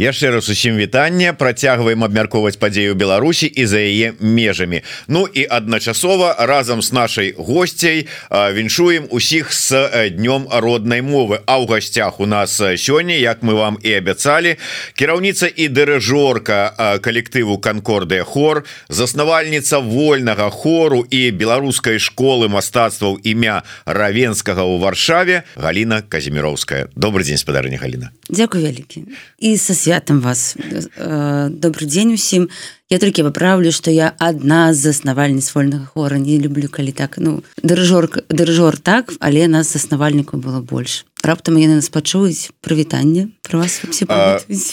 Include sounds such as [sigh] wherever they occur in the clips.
яшчэ раз усім вітання. Працягваем абмяркоўваць падзею Беларусі і за яе межамі. Ну і адначасова разам з нашай гостцяй віншуем усіх с днём роднай мовы. А ў гасцях у нас сёння як мы вам і абяцалі кіраўніца і дырыжорка калектыву канкордыя хор заснавальніца вольнага хору і беларускай школы мастацтваў імя равенскага ў варшаве Галіна казіміровская. Добрый дзень спадарня Галіна. Дякую вялікі. І са святам вас добрый дзень усім я толькі выправлю что я адна з заснавальніц вольнага хора не люблю калі так ну дырыжор дырыжор так але нас заснавальніку было больш раптам яны нас пачуюць. Прывітанне про вас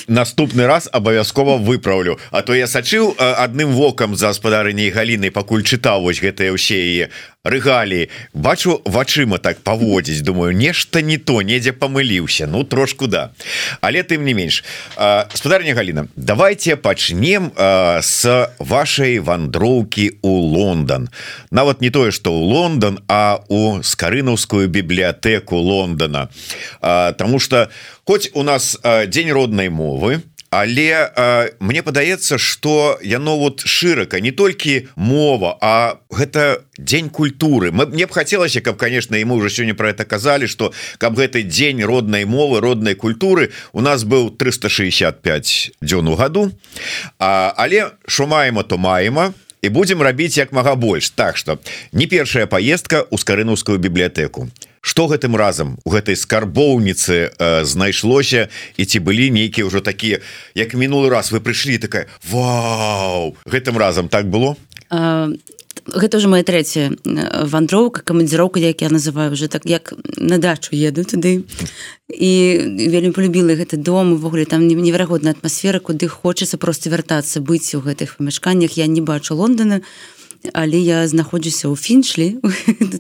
наступны раз абавязкова выпраўлю. А то я сачыў адным вокам за гаспадарыняй галіны пакуль чытаў вось гэтыя ўсе яе рэгаліі бачу вачыма так паводзіць. Думаю нешта не то недзе памыліўся. Ну трошку да. Але тым не менш гаспадарня Галіна давайте пачнем с вашай вандроўкі у Лондон. Нават не тое что ў Лондон а у скарынаўскую бібліятэку Лондона Таму что хоць у нас дзень роднай мовы але э, мне падаецца что яно вот шырака не толькі мова а гэта дзень культуры. Мы мне б хацелася каб конечно ему уже сёння про это казалі что каб гэты дзень роднай мовы роднай культуры у нас был 365 дзён у году. А, але що маема то маема і будем рабіць як мага больш. Так что не першая поездка у скарынаўскую бібліятэку что гэтым разам у гэтай скарбоўніцы э, знайшлося? І ці былі нейкія ўжо такія як мінулы раз вы прыйшлі такая Вау! Гэтым разам так было? А, гэта уже моя третья вандроўка камандзіроўка як я называю уже так як на дачу еду туды. І вельмі полюбіла гэты дом увогуле там неверагодная атмасфера куды хочацца просто вяртацца быць у гэтых памяшканнях. Я не бачу Лондона. то але я знаходжуся ў фіншлі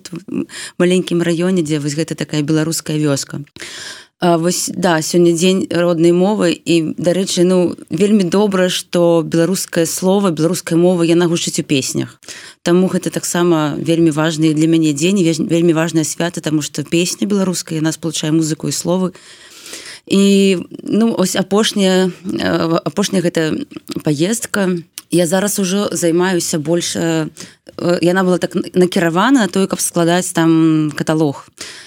[laughs] маленькім раёне дзе вось гэта такая беларуская вёска. А, вось да сёння дзень роднай мовы і дарэчы ну вельмі добра што беларускае слово беларуская мова яна гучыць у песнях. Таму гэта таксама вельмі важны для мяне дзень вельмі важная свята тому что песня беларуская яна спалучае музыку і словы. І ну ось апошняя апошняя гэта паездка. і я зараз ужо займаюся больше яна была так накіравана на тое каб складаць там каталог. Э,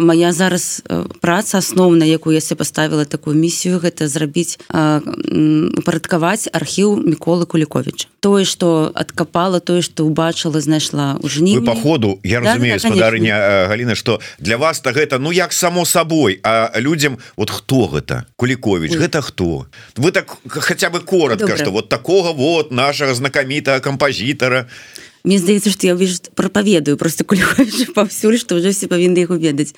моя зараз праца асноўная якую я поставила такую місію гэта зрабіць упарадкаваць архіў міколы кулікович тое что откапала тое что убачыла знайшла у жні по ходу я да, разумею да, спадарня Галіна что для вас то гэта ну як само собой а людям вот хто гэта? Кулікович Ой. гэта хто? Вы так хотя бы коротко что вот такого вот нашага знакамітага кампазітара Мне здаецца што я вижу прапаведаю просто [laughs] паўсюль што ўжо все павінны яго ведаць.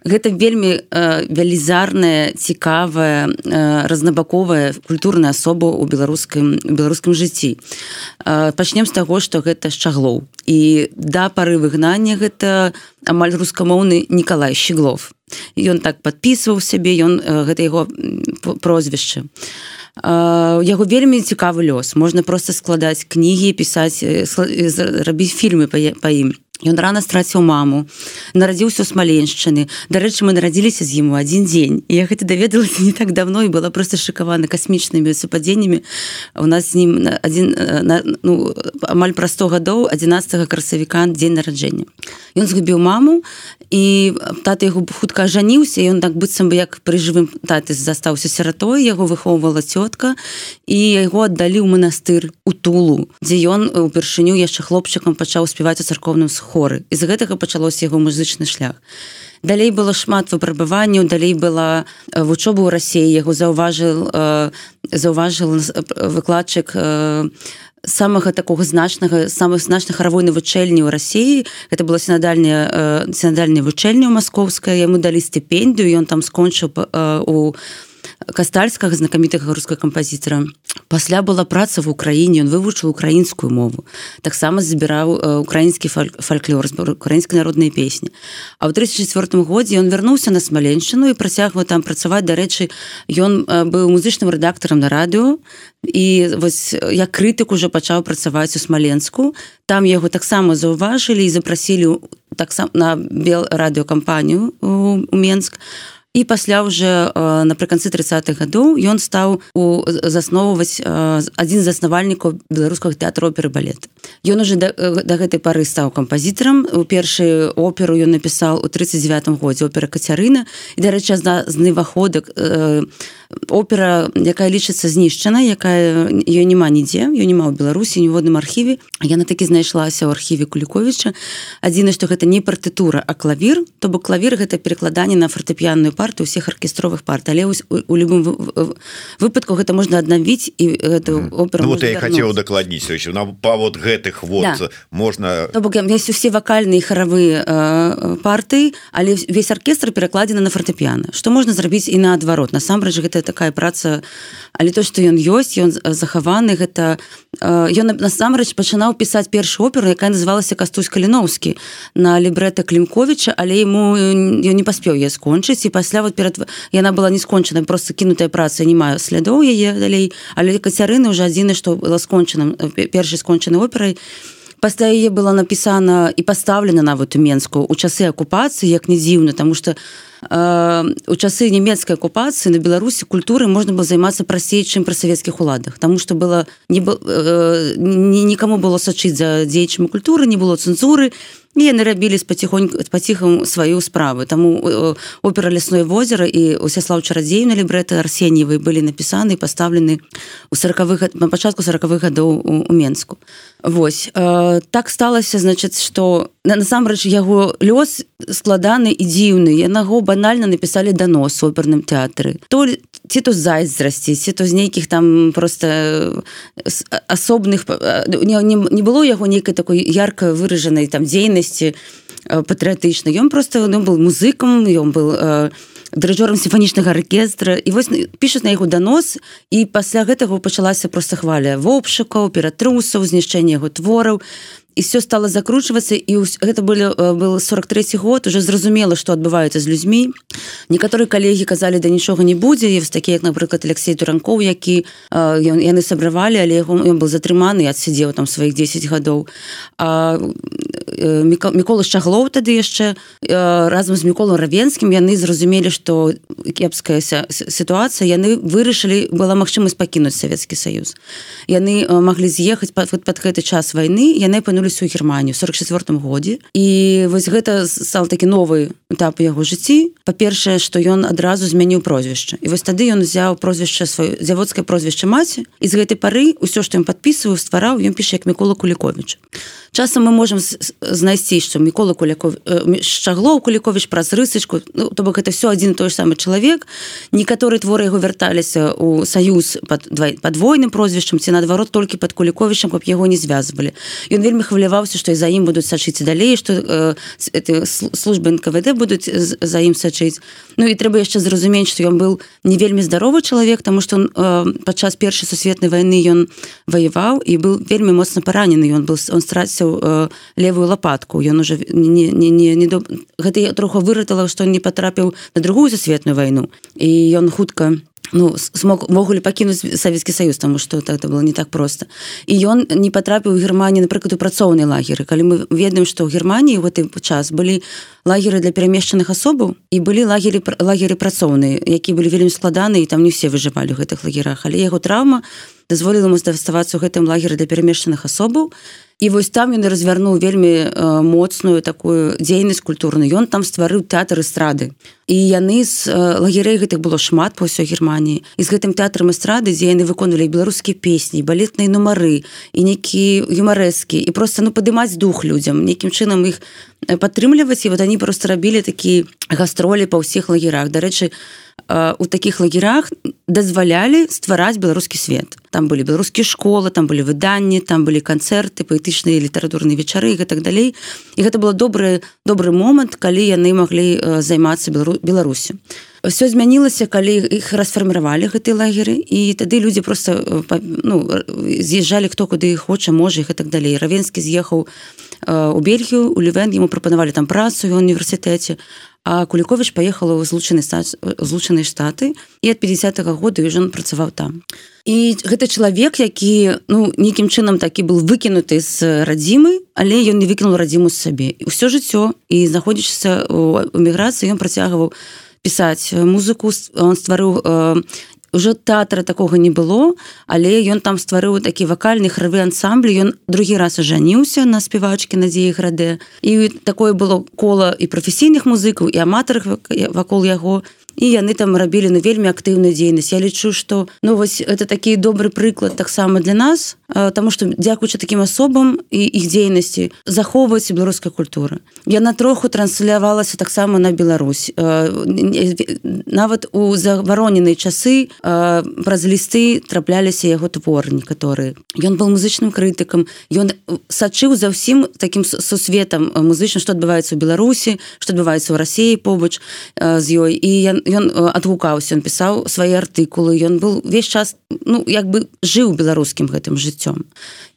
Гэта вельмі э, вялізарная цікавая э, разнабаковая культурная асоба ў беларускім беларускім жыцці. Э, пачнем з таго што гэта шчаглоў. І да пары выгнання гэта амаль рускамоўны Ніколай щеглов ён так подписываў сябе ён э, гэта яго прозвішча. а яго вельмі цікавы лёс. Можна просто складаць кнігі пісаць рабіць фільмы па ім Ён рано страціў маму нарадзіўся ў смаленшчыны. Дарэчы мы нарадзіліся з ім у адзін дзень. Я гэта даведалася [laughs] не так давно і была просто шыкавана касмічнымі супадзеннямі. У нас з ім адзін ну, амаль пра 100 гадоў 11 красавіка дзень нараджэння. Ён згубіў маму і тата яго хутка жаніўся ён так быццам бы як пры жывым таты застаўся сіратой яго выхоўвала цётка і яго аддалі ў манастыр у тулу дзе ён упершыню яшчэ хлопчыкам пачаў спяваць у царкоўным сход хоры. І з гэтага пачалося яго музычны шлях. Далей было шмат выпрабаванняў далей была вучоба ў рассіі. Яго заўважыў заўважыў выкладчык самага такого значнага самых значных харавойны вучэльні ў рассіі. Это была сінадальная сінадальная вучэльня маскоўская. Яму далі стыпендію ён там скончыў у кастальскага знакамітага рускай кампазітара. Пасля была праца в украіне он вывучыў украінскую мову. Таксама забіраў украінскі фальклор украінскай народнай песні. А ў 34 годзе ён вярнуўся на смаленшчыну і працягваў там працаваць. Дарэчы ён быў музычным рэдактарам на радыё. І вось я крытык уже пачаў працаваць у смаленску. Там яго таксама заўважылі і запрасілі таксама на бел радыёкампанію у Менск і пасля уже напрыканцы 30-х гадоў ён стаў у засноўваць адзін з заснавальнікаў беларускага тэатра оперы балет ён уже да, да гэтай пары стаў кампазітарам у першую оперу ён напісаў у 39 годзе опера кацярына і дарэчы з неваходак опера якая лічыцца знішчана якая ее няма нідзе ее няма ў беларусі ніводным архіве. Яна такі знайшлася ў архіве куліковича адзіна што гэта не партытура а клавір то бок клавір гэта перакладанне на фартэпіянную парту усіх аркестровых парт. Але у, у любым выпадку гэта можна аднавіць і эту оперу ну, вот я хацеў дакладніць на па вот гэтых вот да. можна то бок есть усе вакальныя харавыя э, парты але весь оркестр перакладзены на фартэпіяна. Что можна зрабіць і наадварот. Насамрэч гэта гэта такая праца але то что ён ёсць ён захаваны гэта ён насамрэч пачынаў пісаць першую оперу якая называлася кастусь каліноўскі на лібрэта клімковича але ему ён не паспеў я скончыць і пасля вот перад яна была не скончана просто кінутая праца не маю слядоў яе далей але кацярыны уже адзіны што была скончаным першай скончанай операй. Пасля яе была напісана і пастаўлена нават у менску у часы акупацыі як не дзіўна тому что у часы нямецкай акупацыі на беларусі культуры можна было займацца прасцей чым пра савецкіх уладах. Тому что было не нікому было сачыць за дзеячамі культуры не было цэнзуры яны рабілі з паціхоньку паціхам сваю справу. Таму опера лясное возера і усяслав чарадзей на лібрэты арсеньевы былі напісаны пастаўлены у сороквых на пачатку сороквых гадоў у менску. Вось. Э, так сталася значыць что насамрэч яго лёс складаны і дзіўны янаго банальна напісалі данос у оперным тэатры то ці то зайздрасці ці то з нейкіх там просто асобных не, не, не было яго нейкай такой ярко выражанай там дзейнасці патрыятычна ён просто ён был музыкам ён был э, дырэжорам сімфанічнага аркестра і вось пішуць на яго данос і пасля гэтага пачалася проста хваля вопшыкаў ператрусаў знішчэнне яго твораў і все стало закручвацца і гэта былі был 43 год уже зразумела что адбываецца з людзьмі. Некаторы калегі казалі да нічога не будзе і такі як напрыклад Алексей туранков які ён яны сабравалі але яго ён был затрыманы адсядзеў там сваіх 10 гадоў. Мікола шчаглоў тады яшчэ разам з міколом равенскім яны зразумелі что кепская сітуацыя яны вырашылі была магчымасць пакінуць Савецкі Саюз. Яны маглі з'ехаць пад, пад гэты час войны яны апынули вярнуліся ў германію 44 годзе і вось гэта стал такі новы этап яго жыцці. Па-першае што ён адразу змяніў прозвішча. І вось тады ён узяў прозвішча сваё дзяводскае прозвішча маці. І з гэтай пары ўсё што ён подпісваў ствараў ён піша як мікола кулікович часам мы можем знайсці што мікола куляков шчаглоў кулікович праз рысачку. Ну, то бок это все адзін той самы чалавек. Некаторы творы яго вярталіся у саюз под подвойным прозвішчам ці наадварот толькі под куліковічам каб яго не звязвалі. Ён вельмі хваляваўся што і за ім будуць сачыць далей што э, службы нквд будуць за ім сачыць Ну і трэба яшчэ зразумець што ён быў не вельмі здаровы чалавек тому что э, падчас першай сусветнай войны ён ваяваў і быў вельмі моцна паранены ён был он страціў э, левую лопатку. Ён уже не, не, не, не до... гэта троху выратала што не патрапіў на другую засветную вайну і ён хутка ну смог могулі пакінуць савецкі саюз тому что это было не так просто. І ён не патрапіў у германії напрыклад у працоўнай лагеры калі мы ведаем что ў германії гэты час былі лагеры для перамешчаных асобаў і былі лагеры лагеры працоўныя які былі вельмі складаны і там не все выжывалі ў гэтых лагерах але яго траўма дазволіла ему заставацца ў гэтым лагеры для перамешчаных асобаў і вось там ён развярнуў вельмі э, моцную такую дзейнасць культурную ён там стварыў тэатр эстрады. І яны з э, лагерей гэтых было шмат по ўсёй германії і з гэтым тэатрам эстрады дзе яны выконвалі беларускія песні балетныя нумары і нейкі юмарэскі і просто ну падымаць дух людзям нейкім чынам іх падтрымліваць. І вот они просто рабілі такі гастролі па ўсіх лагерах. Дарэчы у таких лагерах дазвалялі ствараць беларускі свет. Там былі беларускія школы там былі выданні там былі канцэрты паэтычныя літаратурныя вечары і так далей і гэта было добры добры момант калі яны маглі займацца белару беларусі все змянілася калі іх расфарміравалі гэты лагеры і тады людзі просто ну, з'язджалі хто куды хоча можа і так далей равенскі з'ехаў у бельгію у лівен ему прапанавалі там працу в універсітэце а кулікович паехала ў злучаны злучаныя штаты і ад 50 -го года ён працаваў там. І гэта чалавек які ну нейкім чынам такі был выкінуты з радзімы але ён не выкінул радзіму з сабе. Ўсё жыццё і знаходзячыся у эміграцыі ён працягваў пісаць музыку он стварыў уже тэатра такого не было але ён там стварыў такі вакальны хравы ансамбль. Ён другі раз ажаніўся на спявачкі надзеі граде. І такое было кола і прафесійных музыкаў і аматарах вакол яго і яны там рабілі ну вельмі актыўную дзейнасць. Я лічу что ну вось это такі добры прыклад таксама для нас тому что дзякуючы таким асобам і іх дзейнасці захоўваецца беларуская культура. Яна троху транслявалася таксама на Беларусь. Нават у завароненыя часы праз лісты трапляліся яго творні которые ён был музычным крытыкам ён сачыў за ўсім таким сусветам музычным что адбываецца у Беларусі что адбываецца ў рассіі побач з ёй. І ён ён адгукаўся ён пісаў свае артыкулы ён был весь час ну як бы жыў беларускім гэтым жыццём.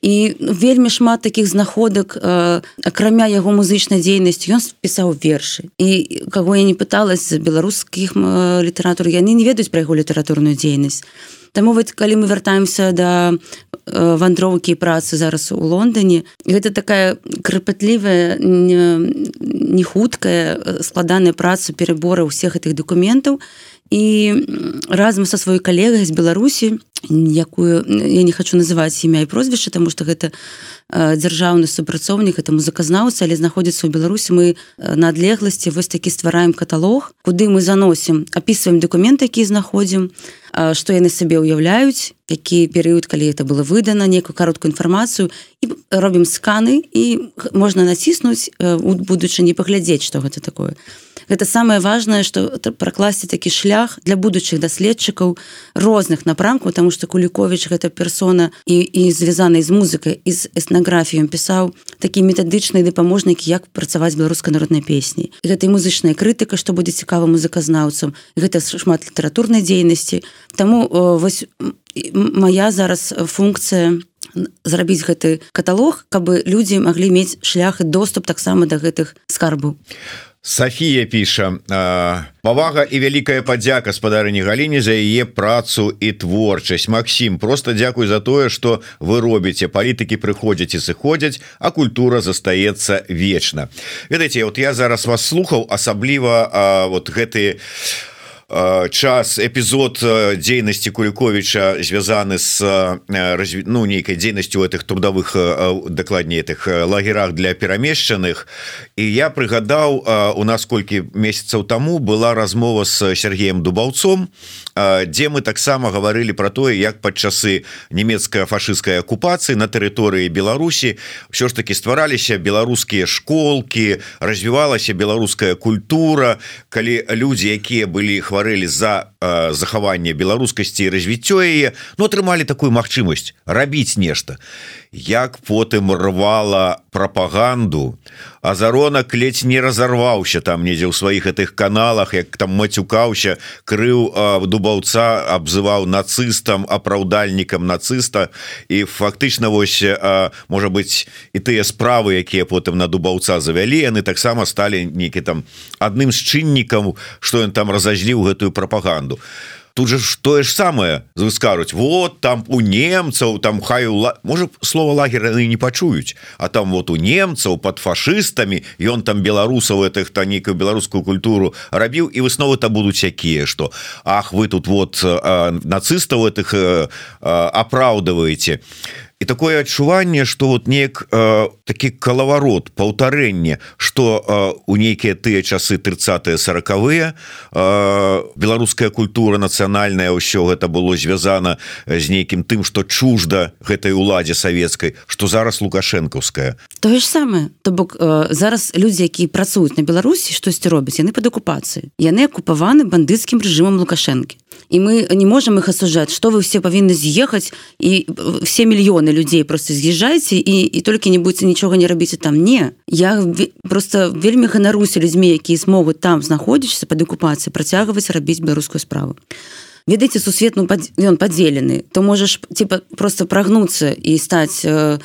І вельмі шмат таких знаходак акрамя яго музычнай дзейнасці ён пісаў вершы. І каго я не пыталась беларускіх літаратур яны не ведаюць пра яго літаратурную дзейнасць Таму вот калі мы вяртаемся да вандроўкі працы зараз у Лондоне гэта такая крыпатлівая не хуткая складаная праца перабора ўсіх гэтых дакументаў. І разам са сваёй калегай з Беларусі якую я не хочу называць імя і прозвішча тому что гэта дзяржаўны супрацоўнік это музыказнаўца але знаходзіцца ў беларусі мы на адлегласці вось такі ствараем каталог куды мы заносім опісваем документы які знаходзім што яны сабе ўяўляюць які перыяд калі это было выдана некую кароткую інфармацыю і робім сканы і можна націснуць у будучыні паглядзець што гэта такое гэта самае важнае што пракласці такі шлях для будучых даследчыкаў розных напрамкаў тому что кулікович гэта персона і і звязанай з музыкай і з этнаграфіем пісаў такі метадычныя дапаможнікі як працаваць беларускай народнай песні гэтай музычная крытыка што будзе цікава музыказнаўцам гэта шмат літаратурнай дзейнасці Таму вось моя зараз функцыя зрабіць гэты каталог каб людзі маглі мець шлях і доступ таксама да гэтых скарбу Сафія піша павага і вялікая падзяка спадарыні галіне за яе працу і творчасць Макссім просто дзякуй за тое что вы робіце палітыкі прыходзяць і сыходзяць а культура застаецца вечна ведаеце вот я зараз вас слухаў асабліва вот гэты у час эпізод дзейнасці куліковича звязаны с разві... ну нейкай дзейнасцю этих трудовых дакладней этих лагерах для перамешчаных і я прыгадаў у нас колькі месяцаў таму была размова с Сергеем дубаўцом дзе мы таксама гаварылі про тое як пад часы нямецкая фашистская акупацыі на тэрыторыі Беларусі все ж таки ствараліся беларускія школки развівалася беларуская культура. Калі людзі якія былі хвары гаварылі за э, захаванне беларускасці і развіццё яе но атрымалі такую магчымасць рабіць нешта як потым рвала прапаганду азаронак ледзь не разорваўся там недзе ў сваіх гэтых каналах як там мацюкаўся крыў дубаўца абзываў нацыстам апраўдальнікам нацыста. І фактычна вось можа быть і тыя справы якія потым на дубаўца завялі яны таксама сталі нейкі там адным з чыннікам что ён там разажліў гэтую прапаганду тут же тое ж самае скажуць вот там у немцаў там хаю можа слова лагера не пачуюць а там вот у немцаў под фашистами ён там беларусаў этих та нейкую беларускую культуру рабіў і высновы-то будуць якія что Ах вы тут вот нацыстаў этих апраўдываеце и і такое адчуванне что вот неяк э, такі калаварот паўтарэнне что э, у нейкія тыя часы 30 сороквыя э, беларуская культура нацыянальная ўсё гэта было звязана з нейкім тым что чужда гэтай уладзе савецкай что зараз лукашэнкаўская. Тое ж самае то бок э, зараз людзі якія працуюць на беларусі штосьці робяць яны под акупацыі яны акупаваны бандыцкім рэжымам лукашэнкі і мы не можем их асужаць что вы все павінны з'ехаць і все мільёны людзей просто з'язджайце і і толькі не будзе нічога не рабіце там не. Я просто вельмі ганаруся людзьмі якія смогуць там знаходзішся пад акупацыі працягваць рабіць беларускую справу. Ведаеце сусветну ён падзелены то можаш типа просто прагнуцца і стаць э,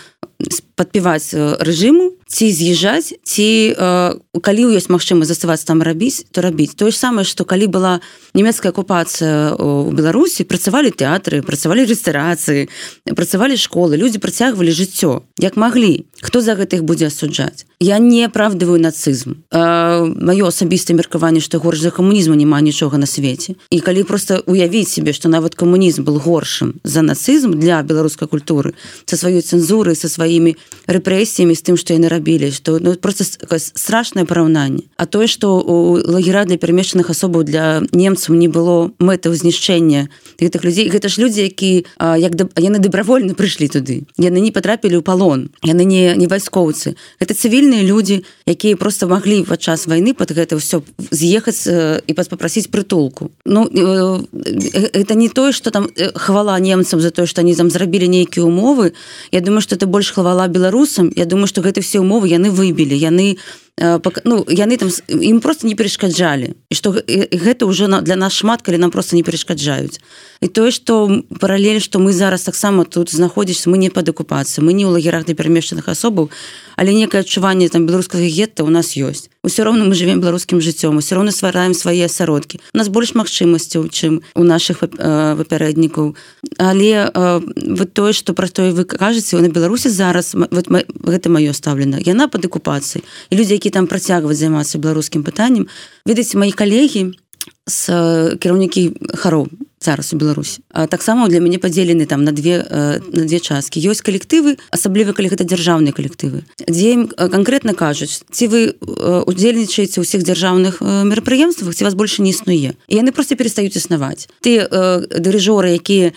подпеваць рэжыму ці з'язджаць ці э, калі ёсць магчыма заставацца там рабіць то рабіць тое ж самае што калі была нямецкая акупацыя у беларусі працавалі тэатры працавалі рэстарацыі працавалі школы людзі працягвалі жыццё як маглі хто за гэтых будзе асуджаць я не аправдываю нацызм маё асабістае меркаванне што горш за камунізму няма нічога на свеце і калі просто уявіць себе што нават камунізм был горшым за нацызм для беларускай культуры со сваёй цэнзуры со сваімі рэпрэсіямі з тым што яны рабілі што ну, просто страшнае параўнанне а тое што у лагера для перамешчаных асобаў для немцаў не было мэтаў знішчэння гэтых людзей гэта ж людзі які як да, яны дабравольна прыйшлі туды яны не потрапілі ў палон яны не не вайскоўцы это цывільныя людзі якія просто маглі падчас войны под гэта все з'ехаць і пас попросіць прытулку Ну это не тое что там хвала немцам за тое что они там зрабілі нейкія умовы. Я думаю что это больш хвала беларусам Я думаю что гэты все умовы яны выбілі. Яны ну яны там ім просто не перашкаджалі. І что гэта уже для нас шмат калі нам просто не перашкаджаюць і тое что паралель что мы зараз таксама тут знаходзіш мы не пад акупацыі мы не ў лагерах для перамешчаных асобаў але некае адчуванне там беларускага гетта у нас ёсць. Усё роўно мы живвем беларускім жыццём усё роўно ствараем свае асяродкі. У нас больш магчымасцяў чым у наших папярэднікаў. Але вот тое что пра тое вы кажаце на беларусі зараз вот гэта маё стаўлена яна пад акупацыяй. І людзі які там працягваць займацца беларускім пытаннем ведаеце мои калегі з кіраўнікі хароў зараз у Беларусі таксама для мяне падзелены там на две на две часткі ёсць калектывы асабліва калі гэта дзяржаўныя калектывы дзе ім конкретно кажуць ці вы удзельнічаеце ўсіх дзяржаўных мерапрыемствах ці вас больше не існуе і яны просто перестаюць існаваць ты дырыжоры якія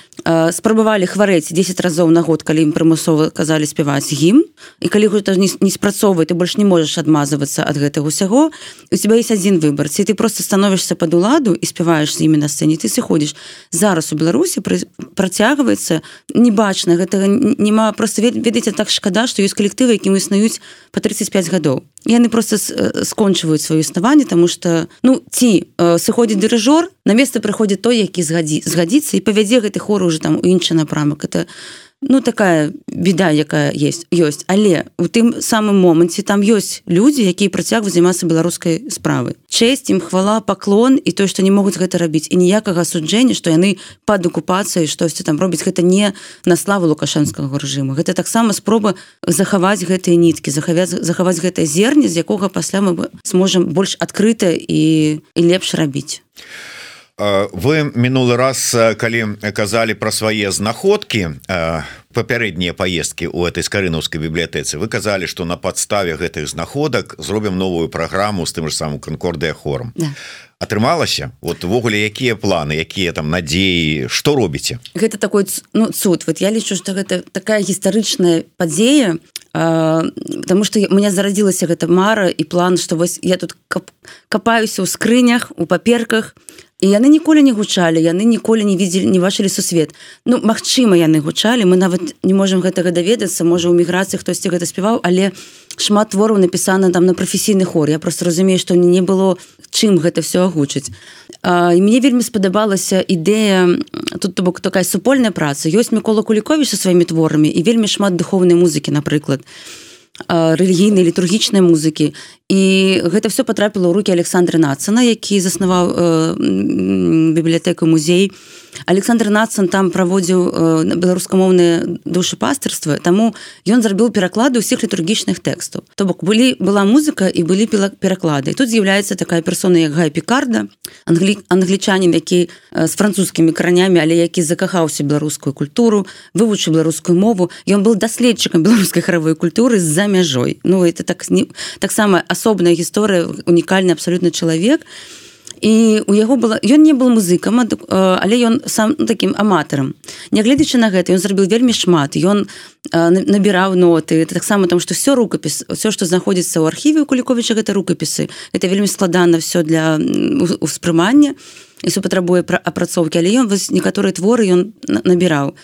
спрабавалі хварэць 10 разоў на год калі ім прымусова казалі спяваць гім і калі гэта не, спрацоўвае ты больш не можаш адмазывацца ад гэтага усяго у тебя есть один выбор. Ці ты просто становішся под уладу і спяваеш з імі на сцэне ты сыходзіш зараз у беларусі працягваецца небачна гэтага няма просто ведаеце так шкада што ёсць калектывы якім існуюць по 35 гадоў. Яны просто скончваюць сваё існаванне тому что ну ці сыходзіць дырыжор на место прыходзіць той які згадзі згадзіцца і павядзе гэты хор уже там у іншы напрамак. Это у ну такая беда якая есть ёсць але у тым самым моманце там ёсць людзі якія працягваюць займацца беларускай справы честь ім хвала паклон і то што не могуць гэта рабіць. І ніякага суджэння што яны пад акупацыяй штосьці там робіць гэта не на славу лукашэнскага рэжыму гэта таксама спроба захаваць гэтыя ніткі захаваць захаваць гэтае зерне з якога пасля мы сможам больш адкрыта і і лепш рабіць вы мінулы раз калі казалі пра свае знаходкі папярэднія поездкі у этой скарынаўскай бібліятэцы вы казалі что на подставе гэтых знаходак зробім новую праграму з тым же самым канкордыя хором. Да. атрымалася вот увогуле якія планы якія там надзеі? Что робіце? Гэта такой ну, цуд. Вот я лічу что гэта такая гістарычная падзея потому что у меня зарадзілася гэта мара і план что вось я тут кап, капаюся ў скрынях у паперках і яны ніколі не гучалі яны ніколі не видели не бачылі сусвет. Ну Мачыма яны гучалі мы нават не можемм гэтага даведацца можа у міграцыі хтосьці гэта спяваў але шмат твораў напісана там на прафесійны хор. Я просто разумею што не было чым гэта все агучыць. Мне вельмі спадабалася ідэя тут то бок такая супольная праца. Ёсць мікола кулікові са сваімі творамі і вельмі шмат духовнай музыкі напрыклад рэлігійнай літургічнай музыкі. І гэта все потрапіла ў руки александра нацана які заснаваў э, бібліятэку музей александр нацан там праводзіў э, беларускамоўныя душапастырства таму ён зрабіў пераклады ўсіх літургічных тэкстаў. То бок былі была музыка і былі пераклады. Тут з'яўляецца такая персона як гай пікарда англі англічанін які з французскімі каранямі але які закахаўся беларускую культуру вывучыў беларускую мову. Ён был даследчыкам беларускай харавой культуры з-за мяжой. Ну это так таксама асобная гісторыя унікальны абсалютны чалавек. і у яго была ён не был музыкам але ён сам таким аматарам. Нягледзячы на гэта ён зрабіў вельмі шмат. Ён набіраў ноты. Это таксама там что все рукапіс все что знаходзіцца ў архіве куліковіча гэта рукапісы. Это вельмі складана все для успрымання і патрабуе пра апрацоўкі. Але ён вось некаторыя творы ён набіраў.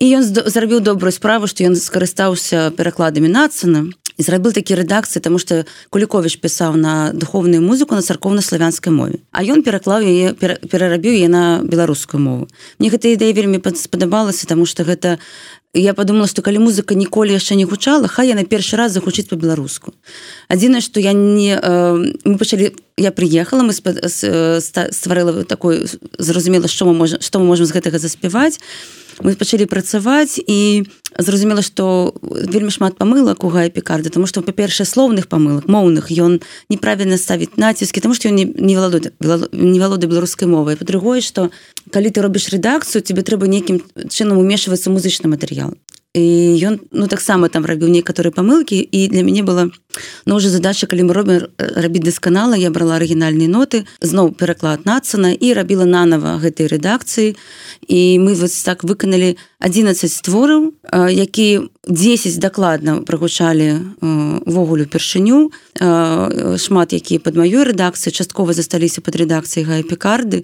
І ён зрабіў добрую справу што ён скарыстаўся перакладамі нацана і зрабіў такі рэдакцыі тому что кулікович пісаў на духовную музыку на царковна-славянскай мове. А ён пераклаў яе перарабіў я на беларускую мову. Мне гэта ідэя вельмі спадабалася тому что гэта я подумала что калі музыка ніколі яшчэ не гучала хай я на першы раз загучыць по-беларуску адзінае что я не э, мы пачалі я приехала мы стварыла такой зразумела што мы можем што мы можем з гэтага заспяваць мы пачалі працаваць і зразумела што вельмі шмат памылак у гае пекарды тому что па-першае слоўных памылак моўных ён неправільна ставіць націскі тому что не, не валода не валода беларускай мовай па-другое что калі ты робіш рэдакцыю тебе трэба нейкім чынам умешвацца музычны матэрыял і ён ну таксама там рабіў некаторыя памылкі і для мяне была ну уже задача калі мы робім рабіць дасканала я брала арыгінальныя ноты зноў пераклад нацана і рабіла нанова гэтай рэдакцыі і мы вот так выканалі 11 створаў які 10 дакладна прагучалі ввогуле упершыню шмат якія под маёй рэдакцыі часткова засталіся под рэдакцыяй гая пекарды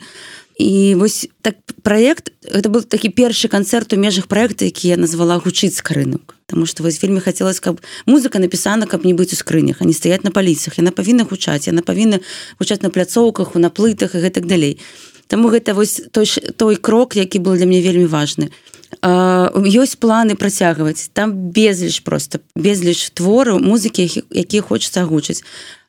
і вось так проект это был такі першы канцэрт у межах проекта які я назвала гучыць скрынок потому что вось вельмі хацелось каб музыка напісана каб не быць у скрынях они стаять на паліцах. Яна павінна гучаць яна павінна гучаць на пляцоўках у наплытах і гэтак далей. Таму гэта вось той той крок які был для мне вельмі важны. Ёсць планы працягваць. Там безліч просто безліч твораў музыкі якія хочется агучыць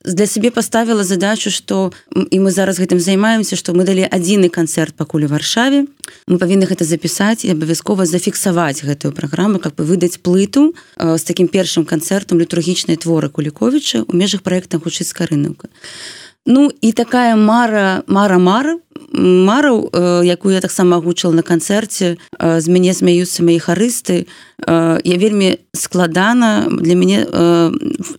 для сябе поставила задачу что і мы зараз гэтым займаемся что мы далі адзіны канцэрт пакуль у варшаве. Мы павінны гэта запісаць і абавязкова зафіксаваць гэтую праграму как бы выдаць плыту з таким першым канцэртам літургічнай творы куліковіча у межах проекта хутчыць скарынука Ну і такая мара мара мара мараў якую я таксама агучыла на канцэрце з мяне смяюцца мои харысты. Я вельмі складана для мяне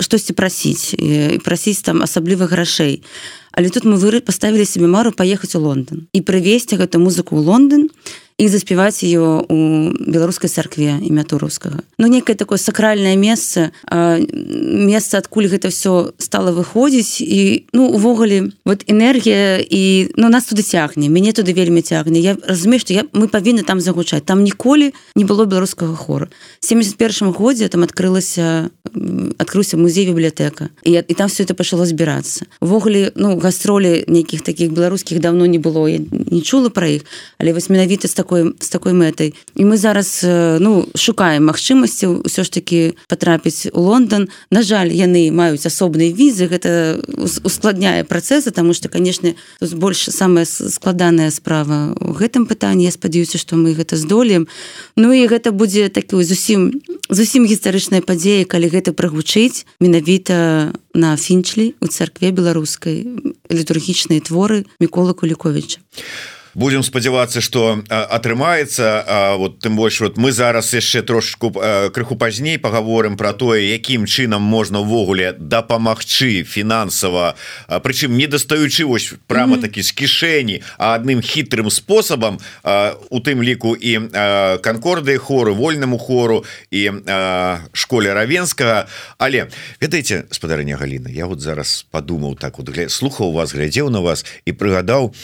штосьці прасіць і прасіць там асаблівых грашэй. Але тут мы выры паставілі себе мару паехаць у Лондон і прывесці гэту музыку ў Лондон. і заспяваць ее у беларускай царкве імя турускага но ну, некае такое сакральнае месца месца адкуль гэта все стало выходзіць і ну увогуле вот энергія і ну нас туды цягне мяне туды вельмі цягне я разумею что я мы павінны там загучаць там ніколі не было беларускага хора. 71 годзе там открылася открыўся музей бібліятэка і, і там все это пачало збірацца увогуле ну гастролі нейкіх таких беларускіх давно не было. Я не чула про іх але вось менавіта з такой такой з такой мэтай і мы зараз ну шукаем магчымасці ўсё ж таки потрапіць у Лондон. На жаль яны маюць асобныя візы. Гэта ускладняе працэсы тому что конечно больш самая складаная справа у гэтым пытанні. Я спадзяюся что мы гэта здолеем. Ну і гэта будзе такой зусім зусім гістарычная падзея калі гэта прагучыць менавіта на фінчлі у царкве беларускай літургічныя творы мікола куліковича а будем спадзявацца что атрымаецца вот тым больш вот мы зараз яшчэ трошку крыху пазней паговорым про тое якім чынам можна ўвогуле дапамагчы фінансава прычым не дастаючы вось прямо mm -hmm. такі з кішэні а адным хітрым спосабам у тым ліку і канкорды хору вольнаму хору і школе равенскага але ведаеце спадарня Гліна я вот зараз подумаў так вот слухаў вас глядзеў на вас і прыгадаў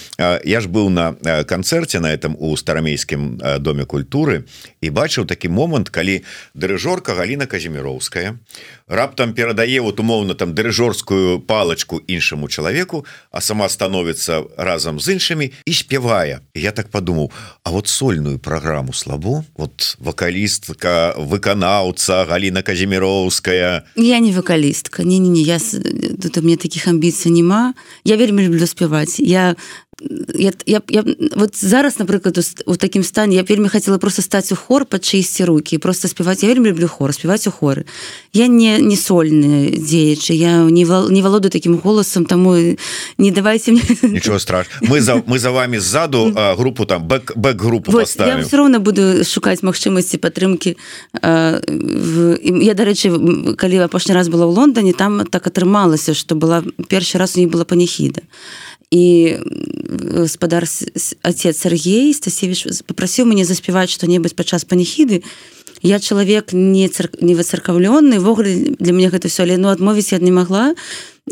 я ж быў на канцэрце на этом у старамейскім доме культуры і бачыў такі момант калі дырыжорка Галіна казіміроўская раптам перадае вот умоўна там дырыжорскую палачку іншаму чалавеку а сама становіцца разам з іншымі і спявае. Я так подумаў А вот сольную праграму слабо? Вот вакалістка выканаўца Галіна казіміроўская я не вакалістка не не не я тут у мне таких амбіцый няма я вельмі люблю спяваць. Я я, я, я вот зараз напрыклад у такім стане я вельмі хотела просто стаць у хор под чысці руки просто спяваць я вельмі люблю хор спяваць у хоры я не не сольны дзеячы я не вал, не валоду таким голосам тому не давайте мне ничего страш мы за мы за вами сзаду группу там бэк бэк группу вот, я все равно буду шукаць магчымасці падтрымки я дарэчы калі апошні раз была в Лондоне там так атрымалася что была першы раз у не было паніхіда і гаспадар отец Сергей Стасевич попросіў мяне заспяваць што-небудзь падчас паніхіды я чалавек не цар... не выцаркаўлённы ввогуле для мяне гэта все але ну адмовіць я не могла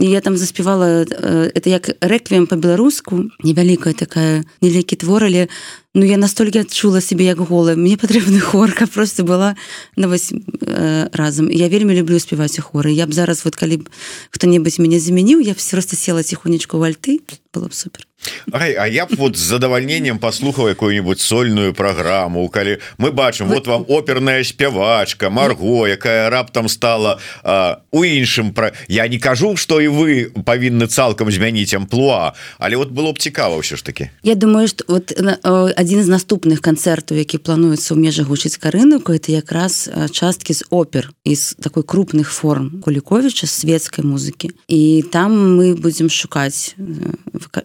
і я там заспявала это як рэквіем по-беларуску невялікая такая невялікі твор але Ну я настолькі адчула сябе як голая. Мне патрэбны хорка просто была на вось э, разам. Я вельмі люблю спяваць у хоры. Я б зараз вот калі б хто-небудзь мяне замяніў я б просто села ціхонечку вальты было б супер Ай, А я б вот з задавальненнем паслухаў якую-нибудь сольную праграму калі мы бачым вот вам оперная спявачка Марго якая раптам стала а, у іншым пра я не кажу что і вы павінны цалкам змяніць амплуа але вот было б цікава ўсё ж таки Я думаю что вот адзін з наступных канцэртаў які плануецца ў межах гучыць карынуку это якраз часткі з опер из такой крупных форм куліковича светской музыкі і там мы будем шукаць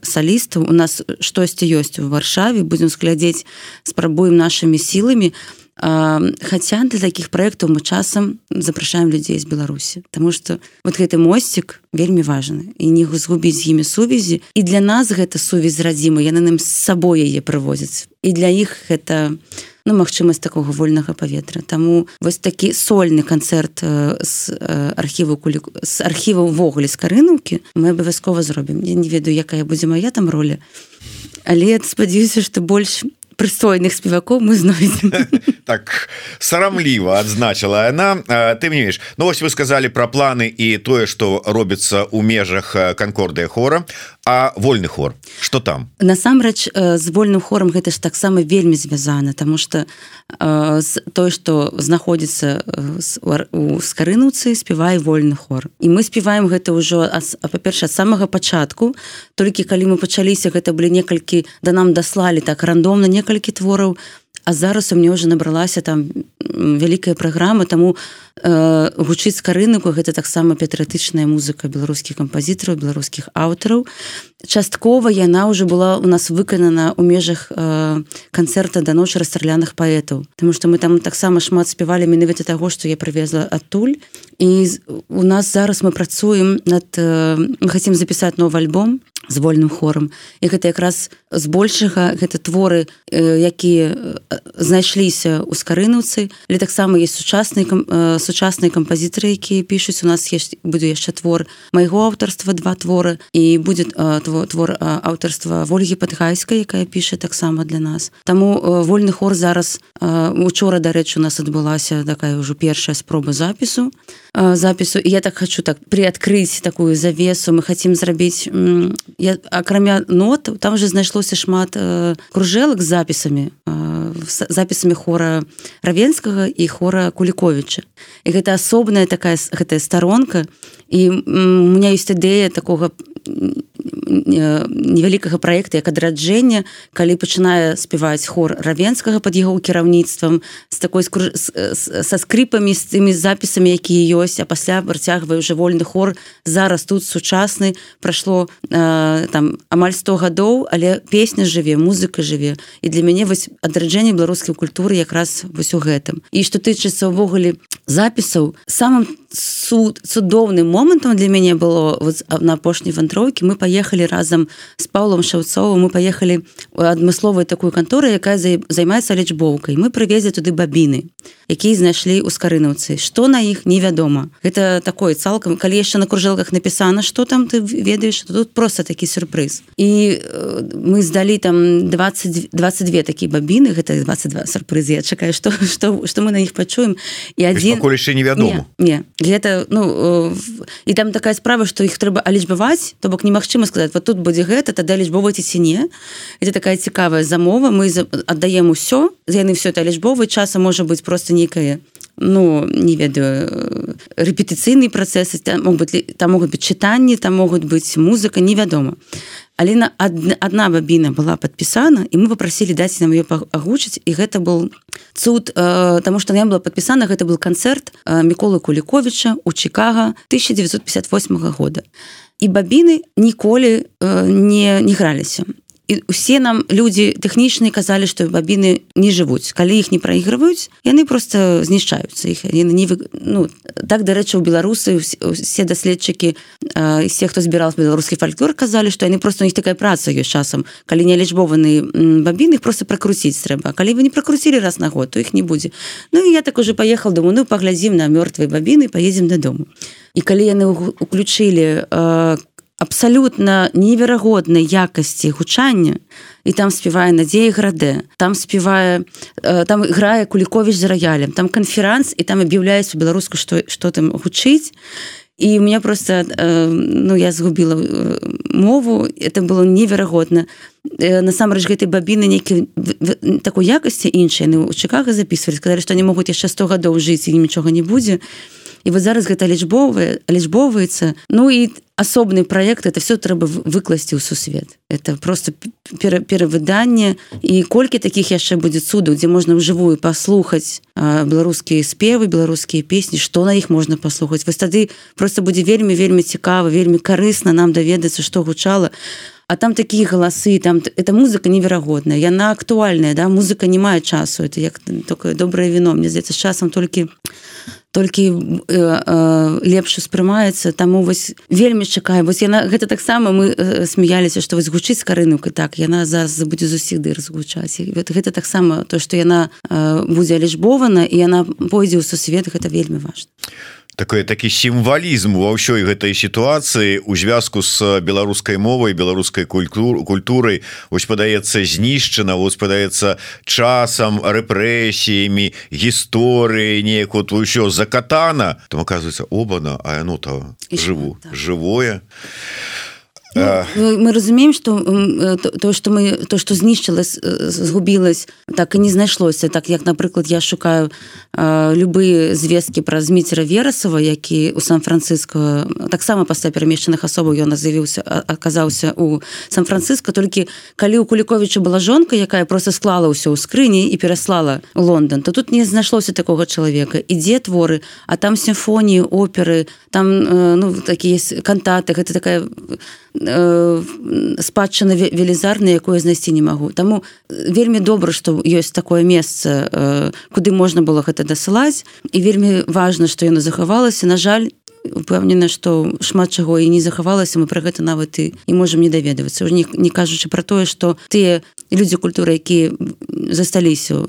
саліст артыстаў у нас штосьці ёсць у варшаве будзем сглядзець спрабуем нашими сіламі хотя для таких проектаў мы часам запрашаем людзей з беларусі потому что вот гэты мосцік вельмі важны і не згубіць з імі сувязі і для нас гэта сувязь радзіма яны нам з сабой яе прывозяць і для іх это ну магчымасць такого вольнага паветра. Таму вось такі сольны канцэрт з архіву кулі з архіва ўвогуле з карынукі мы абавязкова зробім. Я не ведаю якая будзе моя там роля але спадзяюся што больш не прыстойных спевакоў мы знойдем. [laughs] Так сарамліва адзначила она. Ты мнеш Ну вось вы сказали про планы і тое что робіцца у межах конкордыя хора. А вольны хор? Что там? Насамрэч з вольным хорам гэта ж таксама вельмі звязана тому что з той что знаходзіцца у скарынуцы спявай вольны хор. І мы спяваем гэта ўжо па-перша самага пачатку. Толькі калі мы пачаліся гэта былі некалькі да нам даслалі так рандомна некалькі некалькі твораў а зараз у мне уже набралася там вялікая праграма таму э, гучыць карынку гэта таксама патрыятычная музыка беларускіх кампазітараў беларускіх аўтараў. Часткова яна уже была у нас выканана ў межах э, канцэрта да ночы расстраляных паэтаў. Таму что мы там таксама шмат спявалі менавіта таго што я прывезла адтуль. І у нас зараз мы працуем над э, хотим запісаць новы альбом з вольным хорам. І гэта якраз збольшага гэта творы э, якія э, знайшліся ў скарынуцы але таксама есть сучасныя э, сучасныя кампазітары якія пішуць. У нас есть будзе яшчэ твор майго аўтарства два творы. І будет твор, твор аўтарства ольгі падгайскай якая піша таксама для нас. Таму вольны хор зараз учора дарэчы у нас адбылася такая ўжо першая спроба запісу запісу. Я так хочу так приадкрыць такую завесу. Мы хотим зрабіць я акрамя нот там же знайшлося шмат э, кружэлак запісамі э, запісамі хора равенскага і хора куліковича і гэта асобная такая гэтая старонка і у меня есть ідэя такого невялікага проекта як адраджэння калі пачынае спяваць хор равенскага под яго кіраўніцтвам з такой са скрипамі з тымі запісамі якія ёсць. А пасля працягвае уже вольны хор. Зараз тут сучасны прайшло э, там амаль 100 гадоў але песня жыве музыка жыве. І для мяне вось адраджэнне беларускай культуры якраз вось у гэтым. І што тычыцца ўвогуле запісаў самым суд цудоўным момантам для мяне было вот, на апошняй вандроўкі мы паехалі разам з паўлом шаўцовым мы паехалі у адмысловую такую кантору якая займаецца лічбоўкай. Мы прывезлі туды бабіны якія знайшлі ў скарынаўцы. Што на іх невядома. Гэта такое цалкам калі яшчэ на кружэлках напісана что там ты ведаеш тут просто такі сюрпрыз і мы здалі там 20 22 такія бабіны гэта 22 сюрпрызы я чакаю что что что мы на іх пачуем. І адзін яшчэ невядома. Не, не. Гэта ну і там такая справа что іх трэба алічбаваць то бок немагчыма сказать вот тут будзе гэта тады лічбоваць ці не это такая цікавая замова. Мы аддаем усё яны все это лічбовы часа можа быть просто нейкае ну не ведаю рэпетыцыйныя працэсы там могуць там могуць быть чытанні там могуць быць музыка невядома Алена одна бабіна была подпісана і мы попросили даць нам ее агучыць і гэта был цуд э, тому что я была подпісана гэта был канцэрт э, міколы куліковича у чикага 1958 года. І бабіны ніколі э, не не граліся і усе нам людзі тэхнічныя казалі што бабіны не жывуць калі іх не прайгрываюць яны просто знішчаюцца іх яны не ну, так дарэчы у беларусы усе даследчыкі все хто збіраў беларускі фальклор казалі што яны просто у них такая праца ёсць часам калі не лічбованы бабіны просто пракруціць трэба калі вы не пракруцілі раз на год то іх не будзе Ну і я так уже паехал думаю ну паглядзім на мёртвай бабіны поедзем дадому і калі яны уключылі абсалютна неверагоднай якасці гучання і там спявае надзея граде там спявае там играе куліковіч за раялем там канферанс і там аб'яўляюць у беларуску што што там гучыць. І у меня просто ну я згубіла мову это было неверагодна. Насамрэч гэтай бабіны нейкі такой якасці іншай у чакага записывалі сказали што не могуць яшчэ 100 гадоў жыць і нічога не будзе. і вот зараз гэта лічбовая лічбоўваецца. Ну і асобны проект это все трэба выкласці ў сусвет. Это просто перавыданне. І колькі таких яшчэ будзе цудаў дзе можна ўжывую паслухаць беларускія спевы беларускія песні что на іх можна паслухаць. Вось тады просто будзе вельмі вельмі цікава вельмі карысна нам даведацца что гучала. а там такія галасы там эта музыка неверагодная яна актуальная да музыка не мае часу это як такое добрае вино. Мне здаецца з часам толькі толькі э, э, лепш успрымаецца таму вось вельмі чакаю вось яна гэта таксама мы э, смяяліся што вось гучыць карынук і так яна зараз будзе з усіх дыр згучаць вот гэта таксама то што яна э, будзе лічбована і яна пойдзе ў сусвет гэта вельмі важна такой такі сімвалізм ва ўсёй гэтай сітуацыі у звязку з беларускай мовай беларускай культур культурай. Ось падаецца знішчана вось падаецца часам рэпрэсіямі гісторыі неяк вот ўсё закатана. Там оказывается обана а яно то жыву жывое. а Ну, мы разумеем что э, то что мы то что знішчылась згубілась так і не знайшлося. Так як напрыклад я шукаю любые звесткі пра зміцера верасова які у сан-франциско таксама пасля перамешчаных асобаў ён назывіўся аказаўся у сан-франциско. Толькі калі у куліковича была жонка якая просто склала ўсё ў скрыні і пераслала Лондон то тут не знайшлося такого чалавека ідзе творы а там сімфоніі оперы там ну такія кантаты гэта такая спадчына велізарна якое знайсці не магу. Таму э, вельмі добра што ёсць такое месца э, куды можна было гэта дасылаць. І вельмі важна што яно захавалася. На жаль упэўнена што шмат чаго і не захавалася. Мы пра гэта нават і і можам не даведавацца не, не кажучы пра тое што тыя людзі культуры якія засталіся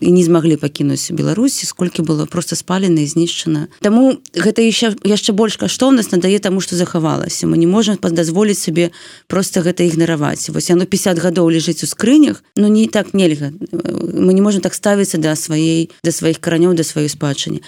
і не змаглі пакінуць беларусі сколькі было просто спалена і знішчана Таму гэта яшчэ яшчэ больш каштоўнасць надае таму што захавалася. Мы не можем дазволіць сабе просто гэта ігнараваць. Вось яно 50 гадоў лежыць у скрынях но не так нельга. Мы не можем так ставіцца да сваей да сваіх каранёў да сваёй спадчыне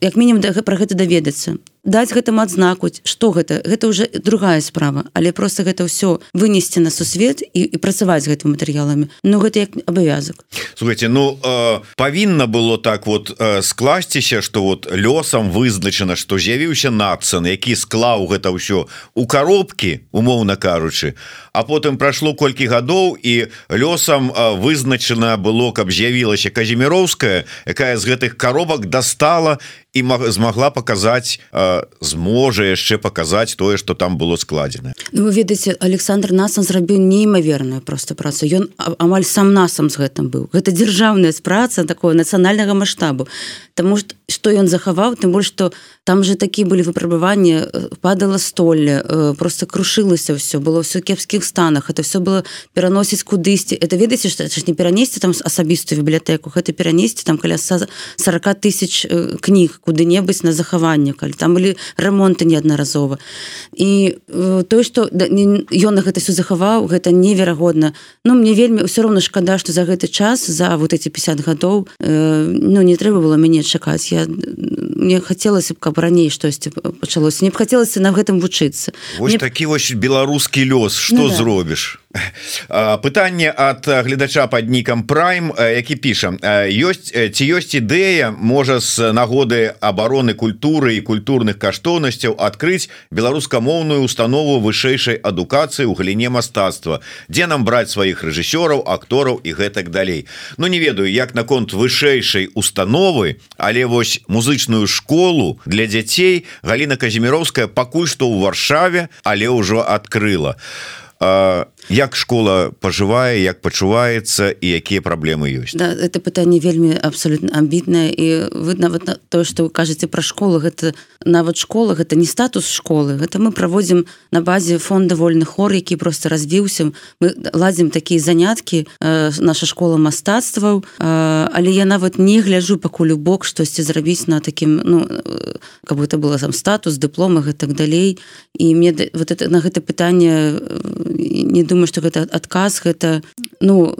як мінімум да пра гэта даведацца даць гэтым адзнаку что гэта? Гэта уже другая справа. Але просто гэта ўсё вынесці на сусвет і, і працаваць з гэтымі матэрыяламі. Ну гэта як абавязак. Слухайте ну э, павінна было так вот э, скласціся что вот лёсам вызначана что з'явіўся нацан які склаў гэта ўсё у коробкі умоўна кажучы а потым прайшло колькі гадоў і лёсам э, вызначана было каб з'явілася казіміроўская якая з гэтых коробак достала і змагла показаць зможа яшчэ показаць тое что там было складзена ну, вы ведаеце Александр насам зрабіў неймаверную просто працу. Ён амаль сам насам з гэтым быў. Гэта дзяржаўная праца такого нацыянальнага маштабу. Таму што ён захаваў тым больш што там же такі былі выпрабаванні падала столле просто крушылася все было все кепскіх станах это все было пераносіць кудысьці это ведаеце што не перанесці там асабістую бібліятэку гэта перанесці там каля 40 тысяч кніг куды-небудзь на захаванне калі там былі ремонты неаднаразова і той что ён на гэта все захаваў гэта неверагодна Ну мне вельмі ўсё роўна шкада что за гэты час за вот эти 50 гадоў э, ну не трэба было мяне чакаць я мне хацелася б каб раней штосьці пачалося не б хацелася на гэтым вучыцца мне... такі вось беларускі лёс. Что ну, да. зробіш пытанне от гледача под нікам прайм які піша ёсць ці ёсць ідэя можа з нагоды обороны культуры і культурных каштоўнасцяў адкрыць беларускамоўную установу вышэйшай адукацыі ў галіне мастацтва дзе нам браць сваіх рэжысёраў актораў і гэтак далей Ну не ведаю як наконт вышэйшай установы але вось музычную школу для дзяцей Галіна казіміроўская пакуль што ў варшаве але ўжо адкрыла. А як школа пажывае як пачуваецца і якія праблемы ёсць? Да, это пытанне вельмі абсолютно амбітнае і вы нават на то что вы кажаце пра школу гэта нават школа гэта не статус школы гэта мы праводзім на базе фонда вольны хор які просто развіўся. Мы ладзім такія заняткі э, наша школа мастацтваў э, але я нават не гляжу пакуль у бок штосьці зрабіць на такім ну э, как бы это было там статус дыпломах і так далей. І мне вот это на гэта пытанне не думаю что гэта адказ гэта ну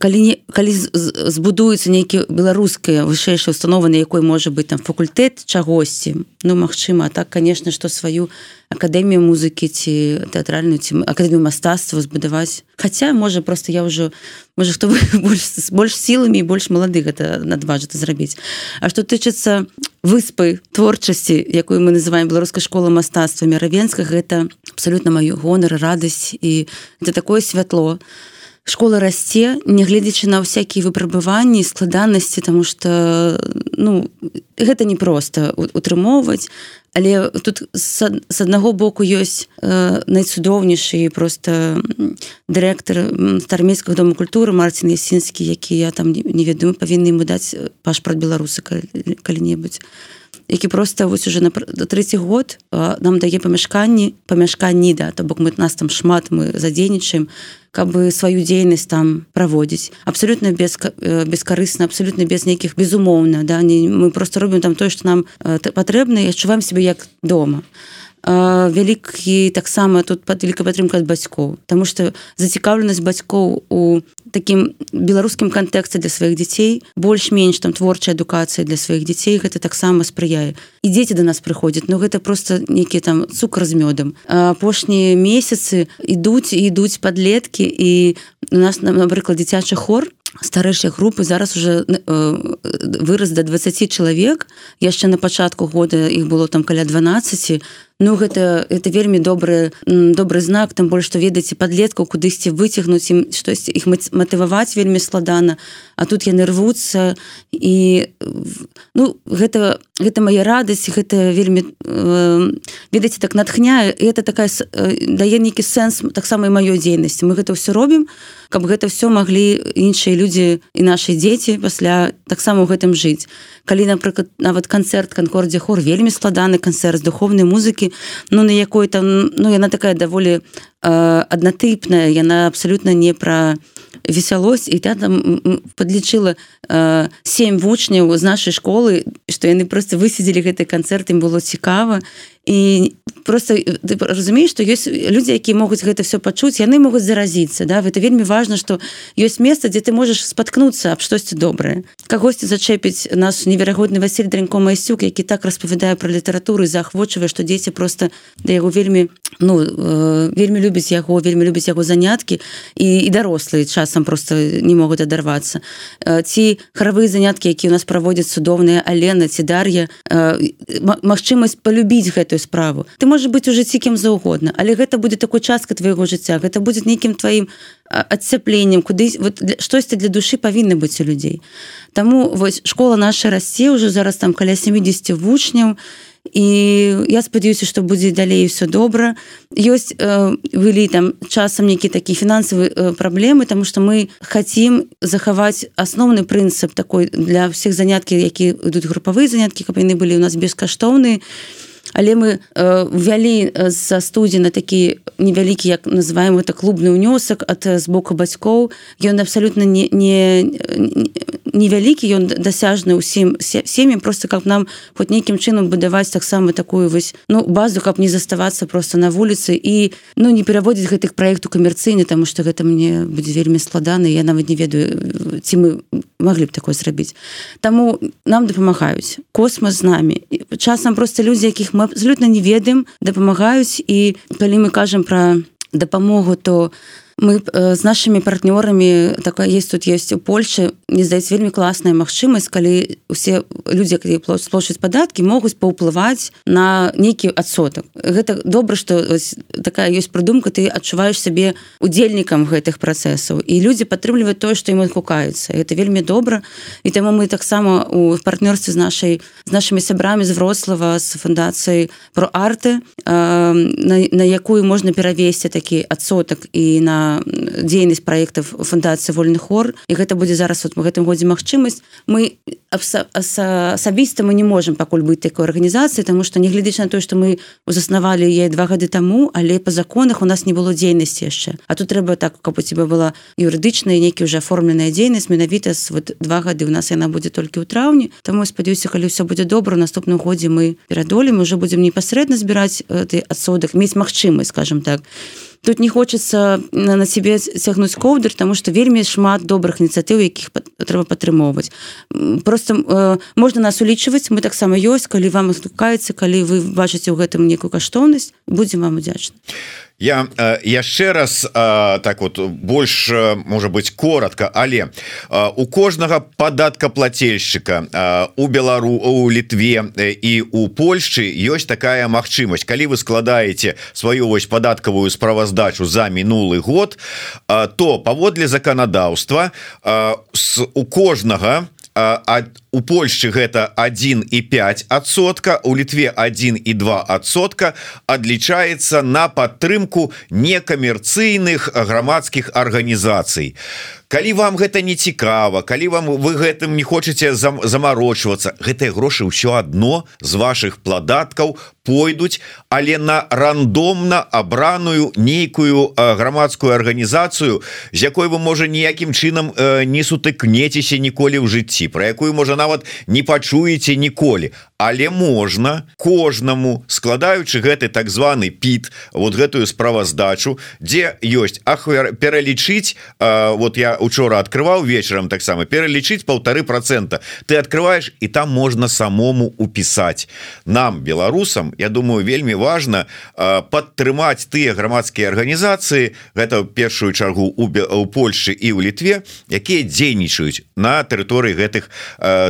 калі не калі збудуецца нейкі беларуская вышэйшая установа на якой можа быть там факультэт чагосьці ну Мачыма так конечно что сваю акадэмію музыкі ці тэатральную ці акадэмію мастацтва збудаваць. Хаця можа просто я ўжо можа хто [laughs] больш больш сіламі больш малады гэта надважыцца зрабіць. А што тычыцца выспы творчасці якую мы называем беларускай школа мастацтва меравенска гэта абсалютна маю гонар радасць і это такое святло школа расце нягледзячы на всякие выпрабыванні складанасці тому что ну гэта непросто утрымоўваць. Але тут з аднаго боку ёсць э, найцудоўнейшы просто дырэктар стармейскага дома культуры Марцін ясінскі які я там не ведаю павінны ему даць пашпарт беларусы калі-небудзь які просто вось уже на третий год нам дае памяшканні памяшканні да то бок мы нас там шмат мы задзейнічаем каб бы сваю дзейнасць там праводзіць абсолютно без бескарысна абсолютно без нейкіх безумоўна да не мы просто робім там тое что нам патрэбна і адчуваем себе як дома. а вялікі таксама тут пад вялікая падтрымка ад бацькоў Таму што зацікаўленасць бацькоў у такім беларускім кантэксце для сваіх дзяцей больш-менш там творчая адукацыя для сваіх дзяцей гэта таксама спрыяе. І дзеці до нас прыходзяць но гэта просто нейкі там цукр з мёдам. Апошнія месяцы ідуць ідуць падлеткі і у нас напрыклад дзіцячы хор старэйшай групы зараз уже э, выраз до 20 чалавек. Яшчэ на пачатку года іх было там каля 12 Ну гэта это вельмі добры добры знак там больш што ведаеце падлеткаў кудысьці выцягнуць ім штось іх матываваць вельмі складана. А тут яны рвуцца і ну гэта гэта моя радасць гэта вельмі э, ведаеце так натхняю это такая э, дае нейкі сэнс таксама і маёй дзейнасці. Мы гэта ўсё робім каб гэта все маглі іншыя людзі і наши дзеці пасля таксама ў гэтым жыць. Калі напрыклад нават канцэрт канкордзе хор вельмі складаны канцэрт з духовнай музыкі ну на якой там ну яна такая даволі э, аднатыпная яна абсалютна не пра весялосць і та там подлічыла э, семь вучняў з нашай школы што яны просто высидзелі гэты канцэрт ім было цікава і просто ты разумееш что ёсць людзі якія могуць гэта все пачуць яны могуць заразіцца да? Это вельмі важно что ёсць месца дзе ты можаш споткнуцца аб штосьці добрае кагосьці зачэпіць наш неверагодны Василь дрэнько майсюк які так распавядае про літаратуру заахвочвае что дзеці просто да яго вельмі ну э, вельмі любіць яго вельмі любіць яго заняткі і, і дарослыя часам просто не могуць адарвацца. Э, ці харавыя заняткі які у нас праводзяць цудоўныя алена ці дар'я э, магчымасць полюбіць гэтую справу. Ты можа быть уже ці кім заўгодна але гэта будзе такой частка твайго жыцця гэта будзе нейкім тваім адцяпленнем куды вот штосьці для душы павінны быць у людзей. Таму вось школа наша расце ўжо зараз там каля 70 вучняў і я спадзяюся што будзе далей все добра. Ёсць э, былі там часам нейкі такі фінансавы э, праблемы тому что мы хотим захаваць асноўны прынцып такой для всех заняткі які ідуць групавыя заняткі каб яны былі у нас бескаштоўныя. і але мы э, ввялі за студзена такі невялікі як называем это клубны ўнёсак ад з боку бацькоў. Ён абсалютна не невялікі ён дасяжны ўсім сем'ям просто как нам хоть нейкім чынам будаваць таксама такую вось ну базу каб не заставацца просто на вуліцы і ну не пераводзіць гэтых праекту камерцыйны тому что гэта мне будзе вельмі складаны я нават не ведаю ці мы маглі б такое зрабіць Таму нам дапамагаюць космас з намі часам просто людзі якіх мы абсолютно не ведаем дапамагаюць і калі мы кажам про дапамогу то мы з э, нашими партнёрамі такая есть тут есть у Польше не здаецца вельмі класная магчымасць калі усе людзі якія плошаць падаткі могуць паўплываць на нейкі адсотак гэта добра что такая ёсць прыдумка ты адчуваеш сябе удзельнікам гэтых працэсаў і людзі падтрымліваюць тое што ім адгукаюцца это вельмі добра і таму мы таксама у партнёрстве з нашай з нашими сябрамі з врослава з фундацыяй про арты на, на якую можна перавесці такі адсотак і на дзейнасць проектов фундацыі вольны хор і гэта будзе зараз вот мы гэтым годзе магчымасць. Мы асабіста мы не можем пакуль быць такой арганізацыі тому что нягледзяч на то что мы заснавалі яе два гады таму але по законах у нас не было дзейнасці яшчэ. А тут трэба так каб у тебя была юрыдычная нейкі уже оформленая дзейнасць менавіта вот два гады. У нас яна будзе толькі ў траўні. Таму спадзяюся калі все будзе добра наступным годзе мы перадолем уже будзем непасрэдна збіраць ты адсодак мець магчымасць скажем так тут не хочется на себе цягнуць коўдыр тому что вельмі шмат добрых ініцыятыў якіх трэба падтрымоўваць просто э, можна нас улічваць мы таксама ёсць калі вам стукаецца калі вы бачыце ў гэтым некую каштоўнасць будзем вам удзячны я э, яшчэ раз э, так вот больш э, можа быть коротко. Але у кожнага падатка плательшчыка у белару у літве і у Польшчы ёсць такая магчымасць. Калі вы складаеце сваю вось падаткавую справаздачу за мінулы год то паводле заканадаўства у кожнага у Польшчы гэта 1 і 5 адсотка у літве 1 і 2 адсотка адлічаецца на падтрымку некамерцыйных грамадскіх арганізацый. Калі вам гэта не цікава калі вам вы гэтым не хочаце зам, замарочвацца гэтыя грошы ўсё адно з ваших пладаткаў пойдуць але на рандомна абраную нейкую грамадскую арганізацыю з якой вы можа ніякім чынам не сутыкнецеся ніколі ў жыцці про якую можа нават не пачуеце ніколі але можна кожнаму складаючы гэты так званы піт вот гэтую справаздачу дзе ёсць ахвер пералічыць вот я учора открываў вечарам таксама пералічыць полторы процента ты открываешь і там можна самому упісаць. Нам беларусам Я думаю вельмі важно падтрымаць тыя грамадскія арганізацыі гэта першую чаргу у у Польшы і ў літве якія дзейнічаюць на тэрыторыі гэтых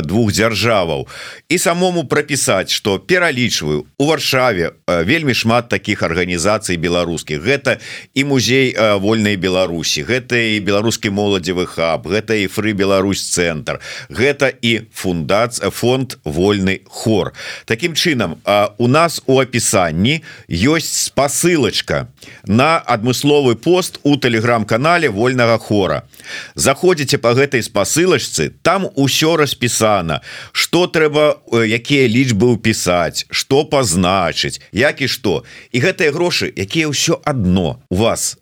двух дзяржаваў. І самому прапісаць что пералічваю у варшаве вельмі шмат таких арганізацый беларускіх. Гэта і музей вольнай Беларусі гэта і беларускі моладзевы хаб гэта і фры Беларусь цэнтр гэта і фундац фонд вольны хор Такім чынам у нас у опісанні ёсць спасылочка на адмысловы пост у телеграм-канале вольнага хора заходзіце по гэтай спасылачцы там усё распісана что трэба якія лічбы ўпісаць что пазначыць як і что і гэтыя грошы якія ўсё адно у вас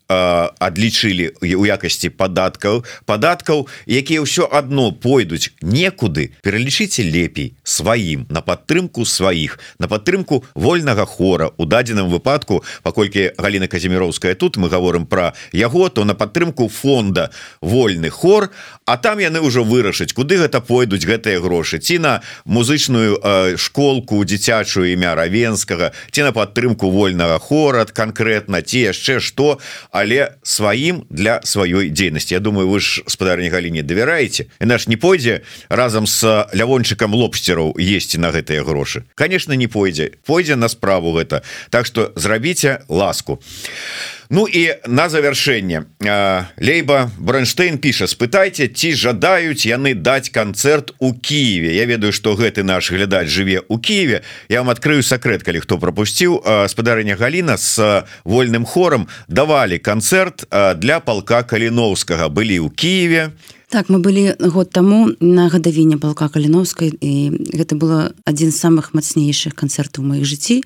адлічылі у якасці падаткаў. Падаткаў якія ўсё адно пойдуць некуды пералічыце лепей сваім на падтрымку сваіх на падтрымку вольнага хора. У дадзеным выпадку паколькі Галіна казіміровская тут мы говорим про яго то на падтрымку фонда вольны хор а там яны ўжо вырашыць куды гэта пойдуць гэтыя грошы. Ці на музычную э, школку дзіцячую імя равенскага ці на падтрымку вольнага хорад конкретно ці яшчэ что але сваім для сваёй дзейнасці Я думаю вы ж спадарні галіне давяраеце і наш не пойдзе разам с лявончыкам лобстераў есці на гэтыя грошы конечно не пойдзе пойдзе на справу гэта так что зрабіце ласку Ну і на завяршэнне Лейба Бронштейн піша спытайце ці жадаюць яны даць канцэрт у Киеве Я ведаю что гэты наш глядач жыве у Киеве я вам адкрыю сакрэт калі хто пропусціў спадарня Галіна с вольным хорам давалі канцэрт для палка каліновскага. Былі ў Киеве Так мы былі год таму на гадавіне палка каліновскай і гэта было адзін з самых мацнейшых канцэртаў маіх жыцці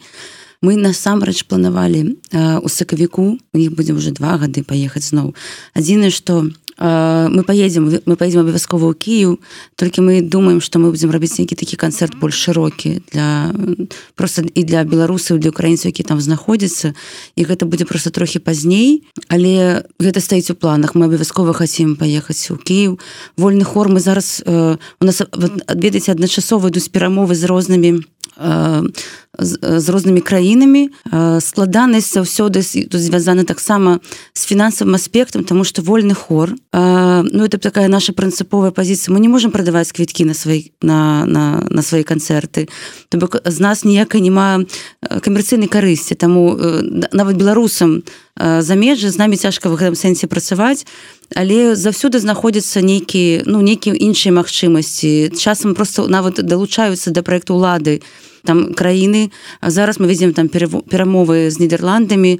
мы насамрэч планавалі у сакавіку у іх будзем уже два гады паехаць зноў. Адзінае што мы поедем мы поедем абавязкова ў Кіў толькі мы думаем что мы будем рабіць нейкі такі канцэрт больш шырокі для просто і для беларусаў для украінцаў які там знаходзяцца. І гэта будзе просто трохі пазней. Але гэта стаіць у планах. Мы абавязкова хацім паехаць у Кіў вольны хор мы зараз у нас адведаць адначасова ідуць перамовы з рознымі з рознымі краінамі. Складанасць заўсёды тут звязана таксама з фінансавым аспектам тому что вольны хор. Ну это такая наша прынцыповая пазіцыя. Мы не можемм прадаваць квіткі на свай на, на, на свае канцэрты То бок з нас ніякай няма камерцыйнай карысці. Таму нават беларусам замежжа з намі цяжка в гэтым сэнсе працаваць але заўсёды знаходзяцца нейкі ну нейкія іншыя магчымасці. Часам просто нават далучаюцца да проекту улады і там краіны. Зараз мы видим там перамовы з нідерландамі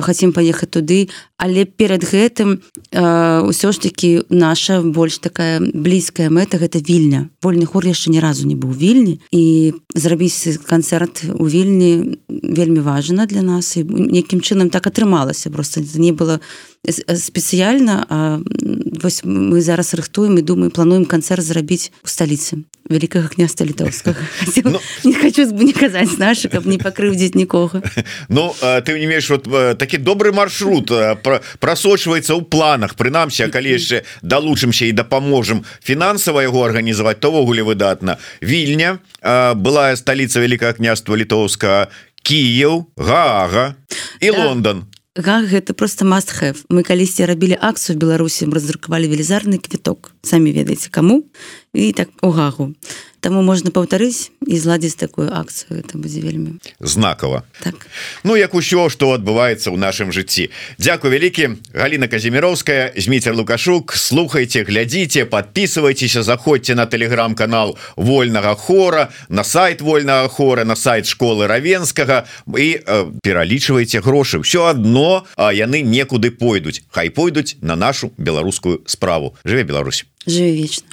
хотим поехать туды. Але перед гэтым ўсё ж таки наша больш такая блізкая мэта гэта вільня. Вольны хор яшчэ ні разу не быў вільні. І зрабіць канцэрт у вільні вельмі важна для нас. І нейкім чынам так атрымалася. Просто не было спецыяльна а вось мы зараз рыхтуем і думаю плануем канцэрт зрабіць у сталіцы вялікага княста літоўскага [laughs] ну, не хочу не казаць наша каб не пакрыўдзіць нікога [laughs] Ну ты не мееш вот такі добры маршрут прасочваецца ў планах. Прынамсі калі яшчэ далучымся і дапаможам фінансава яго арганізаваць товогуле выдатна. Вільня былая сталіца вялікага княства літоўска Кіев Гага і да. Лондон Га гэта просто must have. Мы калісьці рабілі акцыю Беларусі раздрукавалі велізарны квіток самі ведаеце каму. І так у гагу Таму можна паўтарыць і зладзіць такую акцыю. Это будзе вельмі знакова так. Ну як усё што адбываецца ў нашым жыцці. Дякую вялікі. Галіна казіміровская зміцер лукашук. Слухайте глядзіце подписывайтеся заходзьце на телеграм-канал вольнага хора на сайт вольнага хора на сайт школы равенскага. І э, пералічвайце грошы. Все адно а яны некуды пойдуць. Хай пойдуць на нашу беларускую справу. Жыве Беларусь жыве вечна